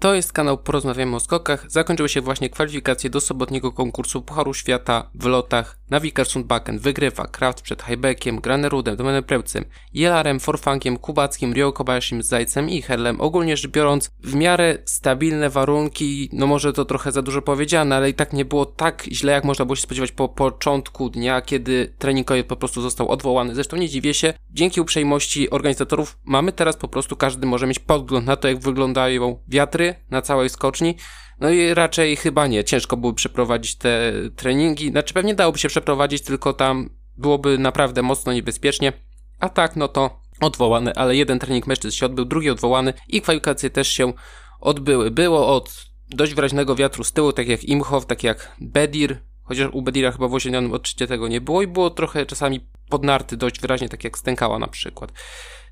To jest kanał Porozmawiamy o skokach. Zakończyły się właśnie kwalifikacje do sobotniego konkursu Pucharu Świata w lotach. Na Vikersund-Bakken wygrywa Kraft przed Hajbekiem, Granerudem, Domenem Prełcem, Jelarem, Forfankiem, Kubackim, Rio Kobayashim, Zajcem i Herlem. Ogólnie rzecz biorąc, w miarę stabilne warunki, no może to trochę za dużo powiedziane, ale i tak nie było tak źle, jak można było się spodziewać po początku dnia, kiedy treningowiec po prostu został odwołany. Zresztą nie dziwię się, dzięki uprzejmości organizatorów mamy teraz po prostu, każdy może mieć podgląd na to, jak wyglądają wiatry, na całej skoczni. No i raczej chyba nie. Ciężko byłoby przeprowadzić te treningi. Znaczy pewnie dałoby się przeprowadzić, tylko tam byłoby naprawdę mocno niebezpiecznie. A tak, no to odwołany, ale jeden trening mężczyzn się odbył, drugi odwołany i kwalifikacje też się odbyły. Było od dość wyraźnego wiatru z tyłu, tak jak Imhoff, tak jak Bedir, chociaż u Bedira chyba w ośrednionym odczycie tego nie było i było trochę czasami podnarty dość wyraźnie, tak jak Stękała na przykład.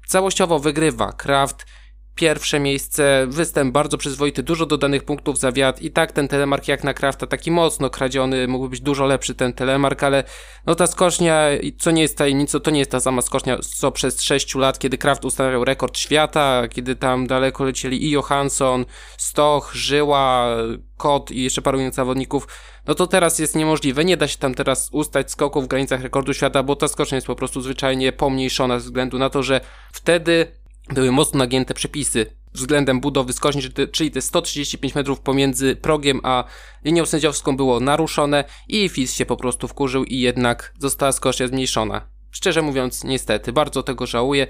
Całościowo wygrywa Kraft, pierwsze miejsce, występ bardzo przyzwoity, dużo dodanych punktów za wiatr. I tak ten telemark jak na Krafta taki mocno kradziony, mógłby być dużo lepszy ten telemark, ale no ta skocznia, co nie jest tajemnicą, to nie jest ta sama skocznia co przez 6 lat, kiedy Kraft ustawiał rekord świata, kiedy tam daleko lecieli i Johansson, Stoch, Żyła, Kot i jeszcze paru innych zawodników, no to teraz jest niemożliwe, nie da się tam teraz ustać skoków w granicach rekordu świata, bo ta skocznia jest po prostu zwyczajnie pomniejszona ze względu na to, że wtedy były mocno nagięte przepisy względem budowy skoczni, czyli te 135 metrów pomiędzy progiem a linią sędziowską było naruszone i FIS się po prostu wkurzył i jednak została skocznia zmniejszona. Szczerze mówiąc, niestety, bardzo tego żałuję,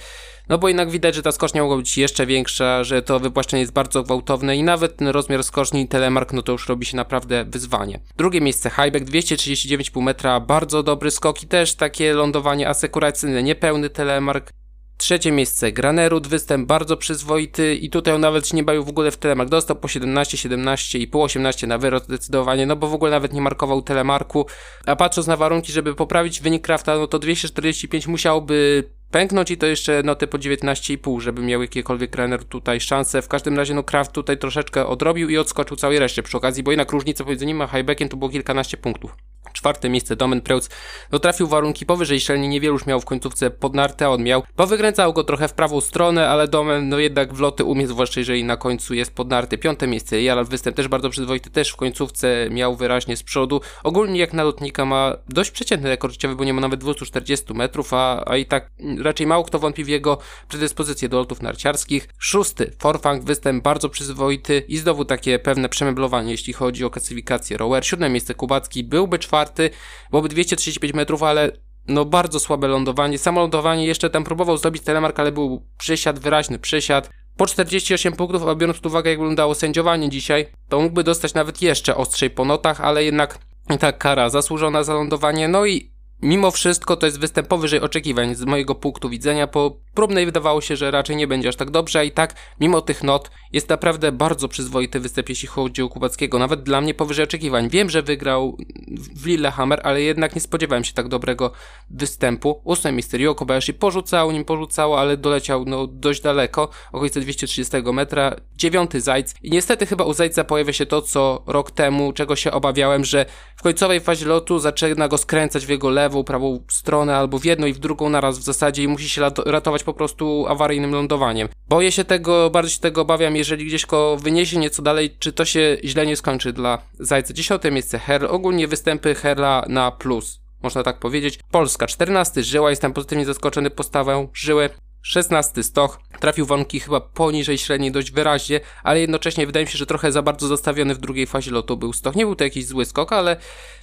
no bo jednak widać, że ta skocznia mogła być jeszcze większa, że to wypłaszczenie jest bardzo gwałtowne i nawet ten rozmiar skoczni telemark, no to już robi się naprawdę wyzwanie. Drugie miejsce, highback 239,5 metra, bardzo dobry skok i też takie lądowanie asekuracyjne, niepełny telemark, Trzecie miejsce Granerud, występ bardzo przyzwoity i tutaj on nawet się nie bawił w ogóle w telemark. Dostał po 17, 17 i pół 18 na wyrok zdecydowanie, no bo w ogóle nawet nie markował telemarku. A patrząc na warunki, żeby poprawić wynik Krafta, no to 245 musiałby pęknąć i to jeszcze noty po 19,5, żeby miał jakikolwiek trener tutaj szansę. W każdym razie no Kraft tutaj troszeczkę odrobił i odskoczył całej reszcie przy okazji, bo jednak różnica pomiędzy nim a Highbackiem to było kilkanaście punktów. Czwarte miejsce Domen Preutz no trafił warunki powyżej średniej, niewielu już miał w końcówce podnarte, on miał. Powykręcał go trochę w prawą stronę, ale Domen no jednak w loty umie, zwłaszcza jeżeli na końcu jest podnarty. Piąte miejsce Jalal występ też bardzo przyzwoity, też w końcówce miał wyraźnie z przodu. Ogólnie jak na lotnika ma dość przeciętny rekord życiowy, bo nie ma nawet 240 metrów, a, a i tak raczej mało kto wątpi w jego predyspozycje do lotów narciarskich. Szósty Forfang występ bardzo przyzwoity i znowu takie pewne przemeblowanie, jeśli chodzi o klasyfikację rower. Siódme miejsce Kubacki byłby czwarty byłoby 235 metrów, ale no bardzo słabe lądowanie. Samo lądowanie jeszcze tam próbował zrobić telemark, ale był przysiad, wyraźny przysiad. Po 48 punktów, a biorąc pod uwagę jak wyglądało sędziowanie dzisiaj, to mógłby dostać nawet jeszcze ostrzej po notach, ale jednak tak kara zasłużona za lądowanie. No i Mimo wszystko to jest występ powyżej oczekiwań z mojego punktu widzenia. Po próbnej wydawało się, że raczej nie będzie aż tak dobrze, a i tak, mimo tych not, jest naprawdę bardzo przyzwoity występ, jeśli chodzi o Kubackiego. Nawet dla mnie powyżej oczekiwań. Wiem, że wygrał w Lillehammer, ale jednak nie spodziewałem się tak dobrego występu. Ósme miejsce Rio Kobayashi porzucał, nim porzucało, ale doleciał no, dość daleko, okolice 230 metra. Dziewiąty Zajc. I niestety chyba u Zajca pojawia się to, co rok temu, czego się obawiałem, że w końcowej fazie lotu zaczyna go skręcać w jego lewo, lewą, prawą stronę, albo w jedną i w drugą naraz w zasadzie i musi się ratować po prostu awaryjnym lądowaniem. Boję się tego, bardzo się tego obawiam, jeżeli gdzieś go wyniesie nieco dalej, czy to się źle nie skończy dla Zajca. Dziesiąte miejsce Herl, ogólnie występy Herla na plus można tak powiedzieć. Polska 14, Żyła, jestem pozytywnie zaskoczony postawą Żyły. 16 Stoch trafił warunki chyba poniżej średniej dość wyraźnie, ale jednocześnie wydaje mi się, że trochę za bardzo zastawiony w drugiej fazie lotu był Stoch. Nie był to jakiś zły skok, ale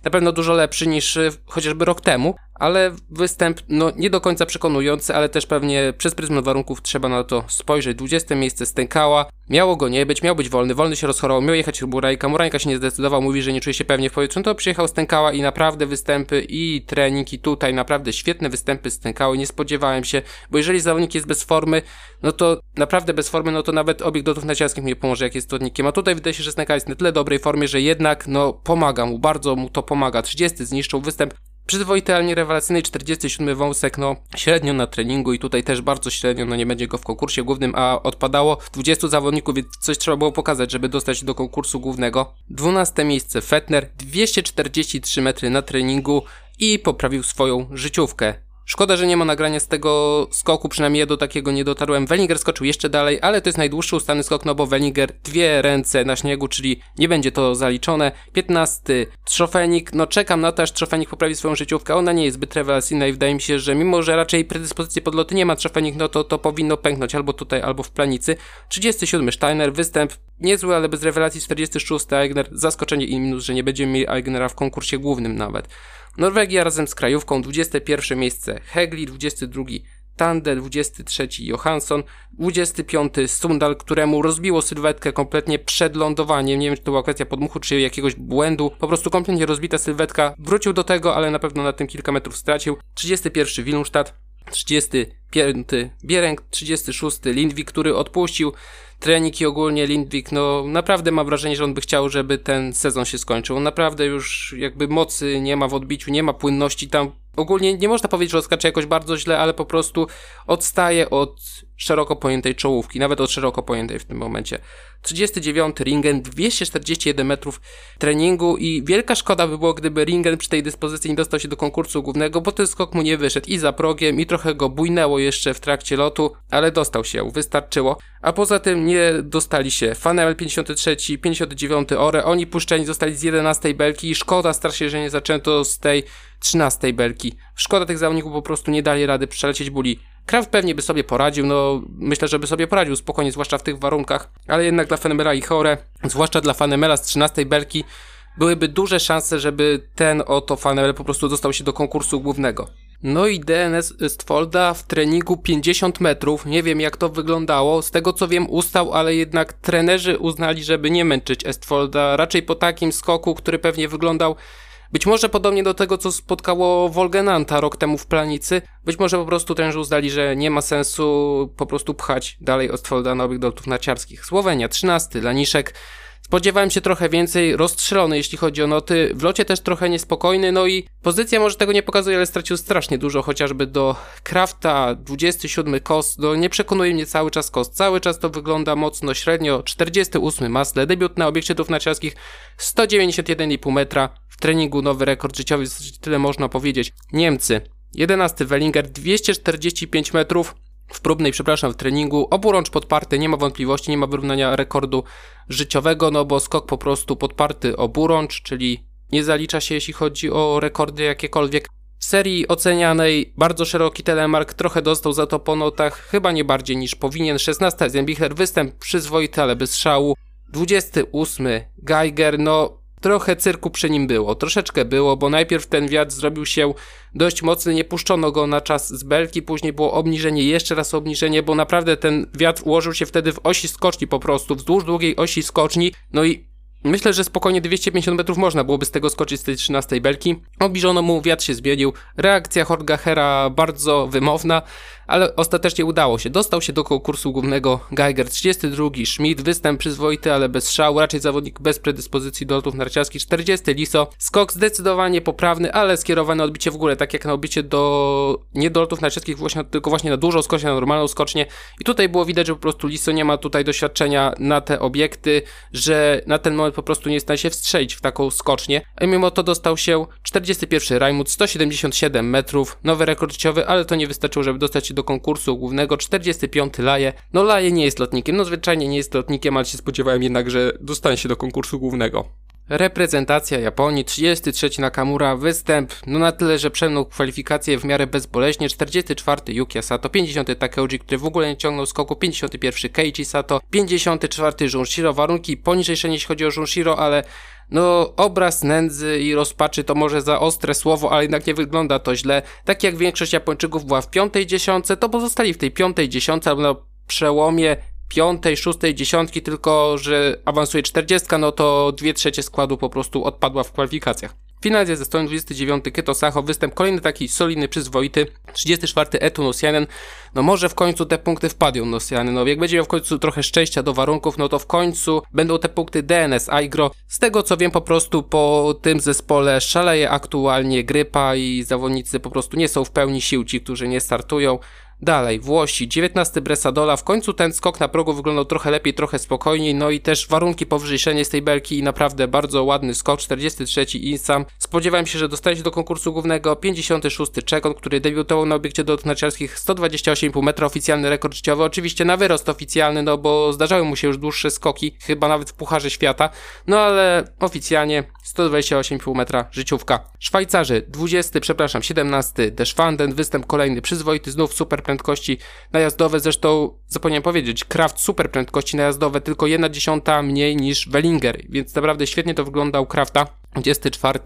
na pewno dużo lepszy niż e, chociażby rok temu, ale występ no nie do końca przekonujący, ale też pewnie przez pryzmat warunków trzeba na to spojrzeć. 20 miejsce stękała, miało go nie być, miał być wolny, wolny się rozchorował, miał jechać Murajka, Murajka się nie zdecydował, mówi, że nie czuje się pewnie w powietrzu, no to przyjechał stękała i naprawdę występy i trening i tutaj naprawdę świetne występy stękały, nie spodziewałem się, bo jeżeli zawodnik jest bez formy, no to naprawdę bez formy, no to nawet obieg lotów narciarskich nie pomoże, jak jest todnikiem, a tutaj wydaje się, że stękała jest na tyle dobrej formie, że jednak no pomaga mu, bardzo mu to pomaga. 30 zniszczył występ Przyzwoity, ale nie rewelacyjny 47 wąsek, no średnio na treningu i tutaj też bardzo średnio, no nie będzie go w konkursie głównym, a odpadało 20 zawodników, więc coś trzeba było pokazać, żeby dostać do konkursu głównego. 12 miejsce Fetner, 243 metry na treningu i poprawił swoją życiówkę. Szkoda, że nie ma nagrania z tego skoku, przynajmniej ja do takiego nie dotarłem. Wellinger skoczył jeszcze dalej, ale to jest najdłuższy ustany skok, no bo Wellinger dwie ręce na śniegu, czyli nie będzie to zaliczone. 15. Trzofenik, no czekam na to, aż Trzofenik poprawi swoją życiówkę. Ona nie jest zbyt rewelacyjna i wydaje mi się, że mimo, że raczej predyspozycji podloty nie ma Trzofenik, no to to powinno pęknąć albo tutaj, albo w planicy. 37. Steiner, występ niezły, ale bez rewelacji. 46. Aigner, zaskoczenie i minus, że nie będziemy mieli Aignera w konkursie głównym nawet. Norwegia razem z krajówką 21 miejsce Hegli, 22 Tande, 23 Johansson, 25 Sundal, któremu rozbiło sylwetkę kompletnie przed lądowaniem. Nie wiem, czy to była kwestia podmuchu, czy jakiegoś błędu. Po prostu kompletnie rozbita sylwetka. Wrócił do tego, ale na pewno na tym kilka metrów stracił. 31 Wilmstadt, 35 Biereng, 36 Lindwik, który odpuścił trening i ogólnie Lindwik, no naprawdę mam wrażenie, że on by chciał, żeby ten sezon się skończył. On naprawdę już jakby mocy nie ma w odbiciu, nie ma płynności tam. Ogólnie nie można powiedzieć, że odskacze jakoś bardzo źle, ale po prostu odstaje od szeroko pojętej czołówki, nawet od szeroko pojętej w tym momencie. 39 Ringen, 241 metrów treningu i wielka szkoda by było, gdyby Ringen przy tej dyspozycji nie dostał się do konkursu głównego, bo ten skok mu nie wyszedł i za progiem i trochę go bujnęło jeszcze w trakcie lotu, ale dostał się, wystarczyło. A poza tym nie dostali się Fanel 53, 59 Ore, oni puszczeni zostali z 11 belki i szkoda strasznie, że nie zaczęto z tej 13 belki. Szkoda tych zawodników po prostu nie dali rady przelecieć buli. Kraft pewnie by sobie poradził, no myślę, że by sobie poradził spokojnie, zwłaszcza w tych warunkach, ale jednak dla Fenemela i Chore, zwłaszcza dla Fanemela z 13 belki, byłyby duże szanse, żeby ten oto Fanemel po prostu dostał się do konkursu głównego. No i DNS Stfolda w treningu 50 metrów, nie wiem jak to wyglądało, z tego co wiem ustał, ale jednak trenerzy uznali, żeby nie męczyć Estfolda, raczej po takim skoku, który pewnie wyglądał być może podobnie do tego, co spotkało Wolgenanta rok temu w Planicy, być może po prostu trenerzy uznali, że nie ma sensu po prostu pchać dalej Ostfolda nowych doltów narciarskich. Słowenia 13, Laniszek. Spodziewałem się trochę więcej, rozstrzelony jeśli chodzi o noty, w locie też trochę niespokojny, no i pozycja może tego nie pokazuje, ale stracił strasznie dużo, chociażby do Krafta, 27 kost, no nie przekonuje mnie cały czas kost, cały czas to wygląda mocno średnio, 48 Masle, debiut na obiekcie narciarskich, 191,5 metra, treningu nowy rekord życiowy, tyle można powiedzieć. Niemcy, 11 Wellinger, 245 metrów, w próbnej, przepraszam, w treningu. Oburącz podparty, nie ma wątpliwości, nie ma wyrównania rekordu życiowego, no bo skok po prostu podparty oburącz, czyli nie zalicza się jeśli chodzi o rekordy jakiekolwiek. W serii ocenianej bardzo szeroki telemark, trochę dostał za to po notach, chyba nie bardziej niż powinien. 16 Zembichler, występ przyzwoity, ale bez szału. 28 Geiger, no trochę cyrku przy nim było, troszeczkę było, bo najpierw ten wiatr zrobił się dość mocny, nie puszczono go na czas z belki, później było obniżenie, jeszcze raz obniżenie, bo naprawdę ten wiatr ułożył się wtedy w osi skoczni po prostu, wzdłuż długiej osi skoczni, no i Myślę, że spokojnie 250 metrów można byłoby z tego skoczyć z tej 13 belki. Obliżono mu, wiatr się zmienił. Reakcja Horgachera bardzo wymowna ale ostatecznie udało się. Dostał się do konkursu głównego Geiger 32, Schmidt, występ przyzwoity, ale bez szału, raczej zawodnik bez predyspozycji do lotów narciarskich 40, Liso, skok zdecydowanie poprawny, ale skierowany odbicie w górę, tak jak na odbicie do, nie do lotów narciarskich, właśnie, tylko właśnie na dużą skocznię, na normalną skocznię. I tutaj było widać, że po prostu Liso nie ma tutaj doświadczenia na te obiekty, że na ten moment po prostu nie jest w stanie się wstrzelić w taką skocznię, a mimo to dostał się 41 Rajmut, 177 metrów, nowy rekord życiowy, ale to nie wystarczyło, żeby dostać się do konkursu głównego 45 Laje. No Laje nie jest lotnikiem, no zwyczajnie nie jest lotnikiem, ale się spodziewałem jednak, że dostanie się do konkursu głównego. Reprezentacja Japonii, 33 Nakamura, występ, no na tyle, że przemknął kwalifikacje w miarę bezboleśnie, 44 Yuki Sato, 50 Takeuji, który w ogóle nie ciągnął skoku, 51 Keiichi Sato, 54 Junshiro, warunki poniżej jeśli chodzi o Junshiro, ale no, obraz nędzy i rozpaczy to może za ostre słowo, ale jednak nie wygląda to źle. Tak jak większość Japończyków była w piątej dziesiątce, to pozostali w tej piątej dziesiątce albo na przełomie piątej, szóstej dziesiątki, tylko że awansuje czterdziestka, no to dwie trzecie składu po prostu odpadła w kwalifikacjach. Finlandia ze 129 Keto Sacho, występ kolejny taki solidny, przyzwoity. 34 Etu Nosianen. No może w końcu te punkty wpadją Nosianen. No jak będzie miał w końcu trochę szczęścia do warunków, no to w końcu będą te punkty DNS, Aigro. Z tego co wiem po prostu po tym zespole szaleje aktualnie grypa i zawodnicy po prostu nie są w pełni sił, ci którzy nie startują. Dalej, Włosi, 19 Bresadola. W końcu ten skok na progu wyglądał trochę lepiej, trochę spokojniej, no i też warunki powyżej z tej belki i naprawdę bardzo ładny skok, 43 Insam. Spodziewałem się, że dostanie się do konkursu głównego, 56 Czekon, który debiutował na obiekcie do narciarskich 128,5 metra, oficjalny rekord życiowy, oczywiście na wyrost oficjalny, no bo zdarzały mu się już dłuższe skoki, chyba nawet w Pucharze Świata, no ale oficjalnie 128,5 metra życiówka. Szwajcarzy, 20, przepraszam, 17 Deschwanden, występ kolejny przyzwoity, znów super prędkości najazdowe, zresztą zapomniałem powiedzieć, Kraft super prędkości najazdowe, tylko jedna dziesiąta mniej niż Wellinger, więc naprawdę świetnie to wyglądał Krafta. 24.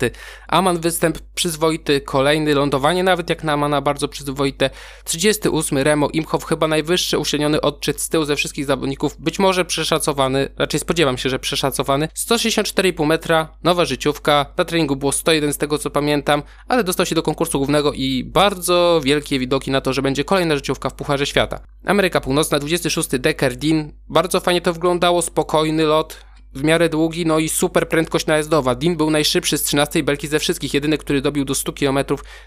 Aman występ przyzwoity, kolejny lądowanie nawet jak na Amana bardzo przyzwoite. 38. Remo Imhoff chyba najwyższy uśredniony odczyt z tyłu ze wszystkich zawodników, być może przeszacowany, raczej spodziewam się, że przeszacowany. 164,5 metra, nowa życiówka, na treningu było 101 z tego co pamiętam, ale dostał się do konkursu głównego i bardzo wielkie widoki na to, że będzie kolejna życiówka w Pucharze Świata. Ameryka Północna, 26. Decker Dean, bardzo fajnie to wyglądało, spokojny lot, w miarę długi, no i super prędkość najazdowa. Dean był najszybszy z 13 belki ze wszystkich, jedyny, który dobił do 100 km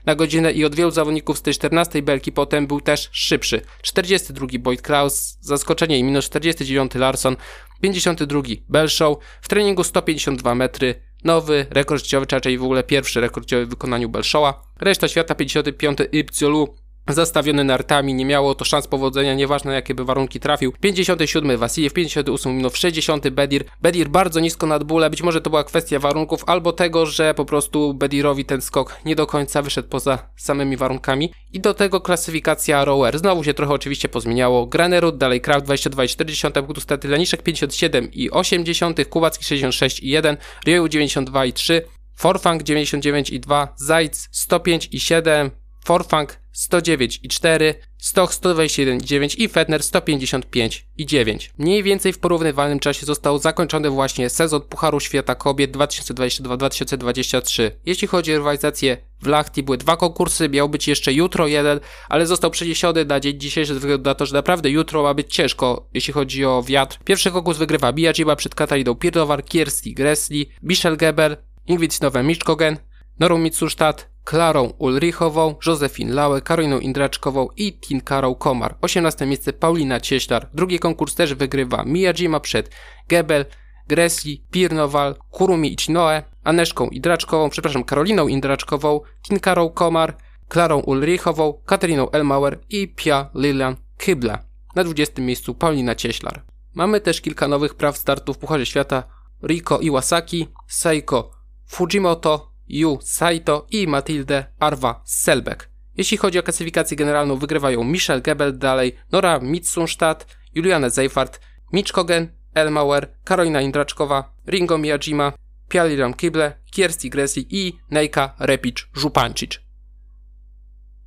na godzinę i od wielu zawodników z tej 14 belki potem był też szybszy. 42 Boyd Klaus, zaskoczenie i minus 49 Larson, 52 Belshow, w treningu 152 metry, nowy rekord życiowy, czy raczej w ogóle pierwszy rekord życiowy w wykonaniu Belshowa. Reszta świata 55 Ipciolu, zastawiony nartami, nie miało to szans powodzenia, nieważne jakie by warunki trafił. 57 Wasiliew, 58 minut, 60 Bedir. Bedir bardzo nisko nad bóle, być może to była kwestia warunków, albo tego, że po prostu Bedirowi ten skok nie do końca wyszedł poza samymi warunkami. I do tego klasyfikacja rower. Znowu się trochę oczywiście pozmieniało. Granerud, dalej Kraft 22,4 punktu staty, Laniszek 57 i 80, Kubacki 66 i 1, Rioju 92 i 3, Forfang 99 i 2, Zajc 105 i 7, Forfang 109,4, Stoch 121,9 i Fetner 155,9. Mniej więcej w porównywalnym czasie został zakończony właśnie sezon Pucharu Świata Kobiet 2022-2023. Jeśli chodzi o rywalizację w Lachti, były dwa konkursy, miał być jeszcze jutro jeden, ale został przeniesiony na dzień dzisiejszy ze względu na to, że naprawdę jutro ma być ciężko, jeśli chodzi o wiatr. Pierwszy konkurs wygrywa Biajiba przed Katariną Pirdowar, Kiersti Gressli, Michel Geber, Ingrid Nowe Miszkogen, Norą Mitsustadt, Klarą Ulrichową, Józefin Lałę, Karoliną Indraczkową i Tinkarą Komar. 18 miejsce Paulina Cieślar. Drugi konkurs też wygrywa Miyajima przed Gebel, Gresli, Pirnowal, Kurumi Ichinoe, Aneszką Indraczkową, przepraszam, Karoliną Indraczkową, Tinkarą Komar, Klarą Ulrichową, Kateriną Elmauer i Pia Lilian Kybla. Na 20 miejscu Paulina Cieślar. Mamy też kilka nowych praw startu w Pucharze Świata. Riko Iwasaki, Seiko Fujimoto, Yu Saito i Matilde Arwa Selbeck. Jeśli chodzi o klasyfikację generalną, wygrywają Michel Gebel, dalej Nora Mitsunstadt, Juliane Seifert, Mitch Kogen, Elmauer, Karolina Indraczkowa, Ringo Miyajima, Pialiram Kible, Kiersti Gressy i Nejka Repic Żupancic.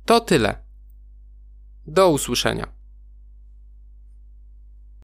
To tyle. Do usłyszenia.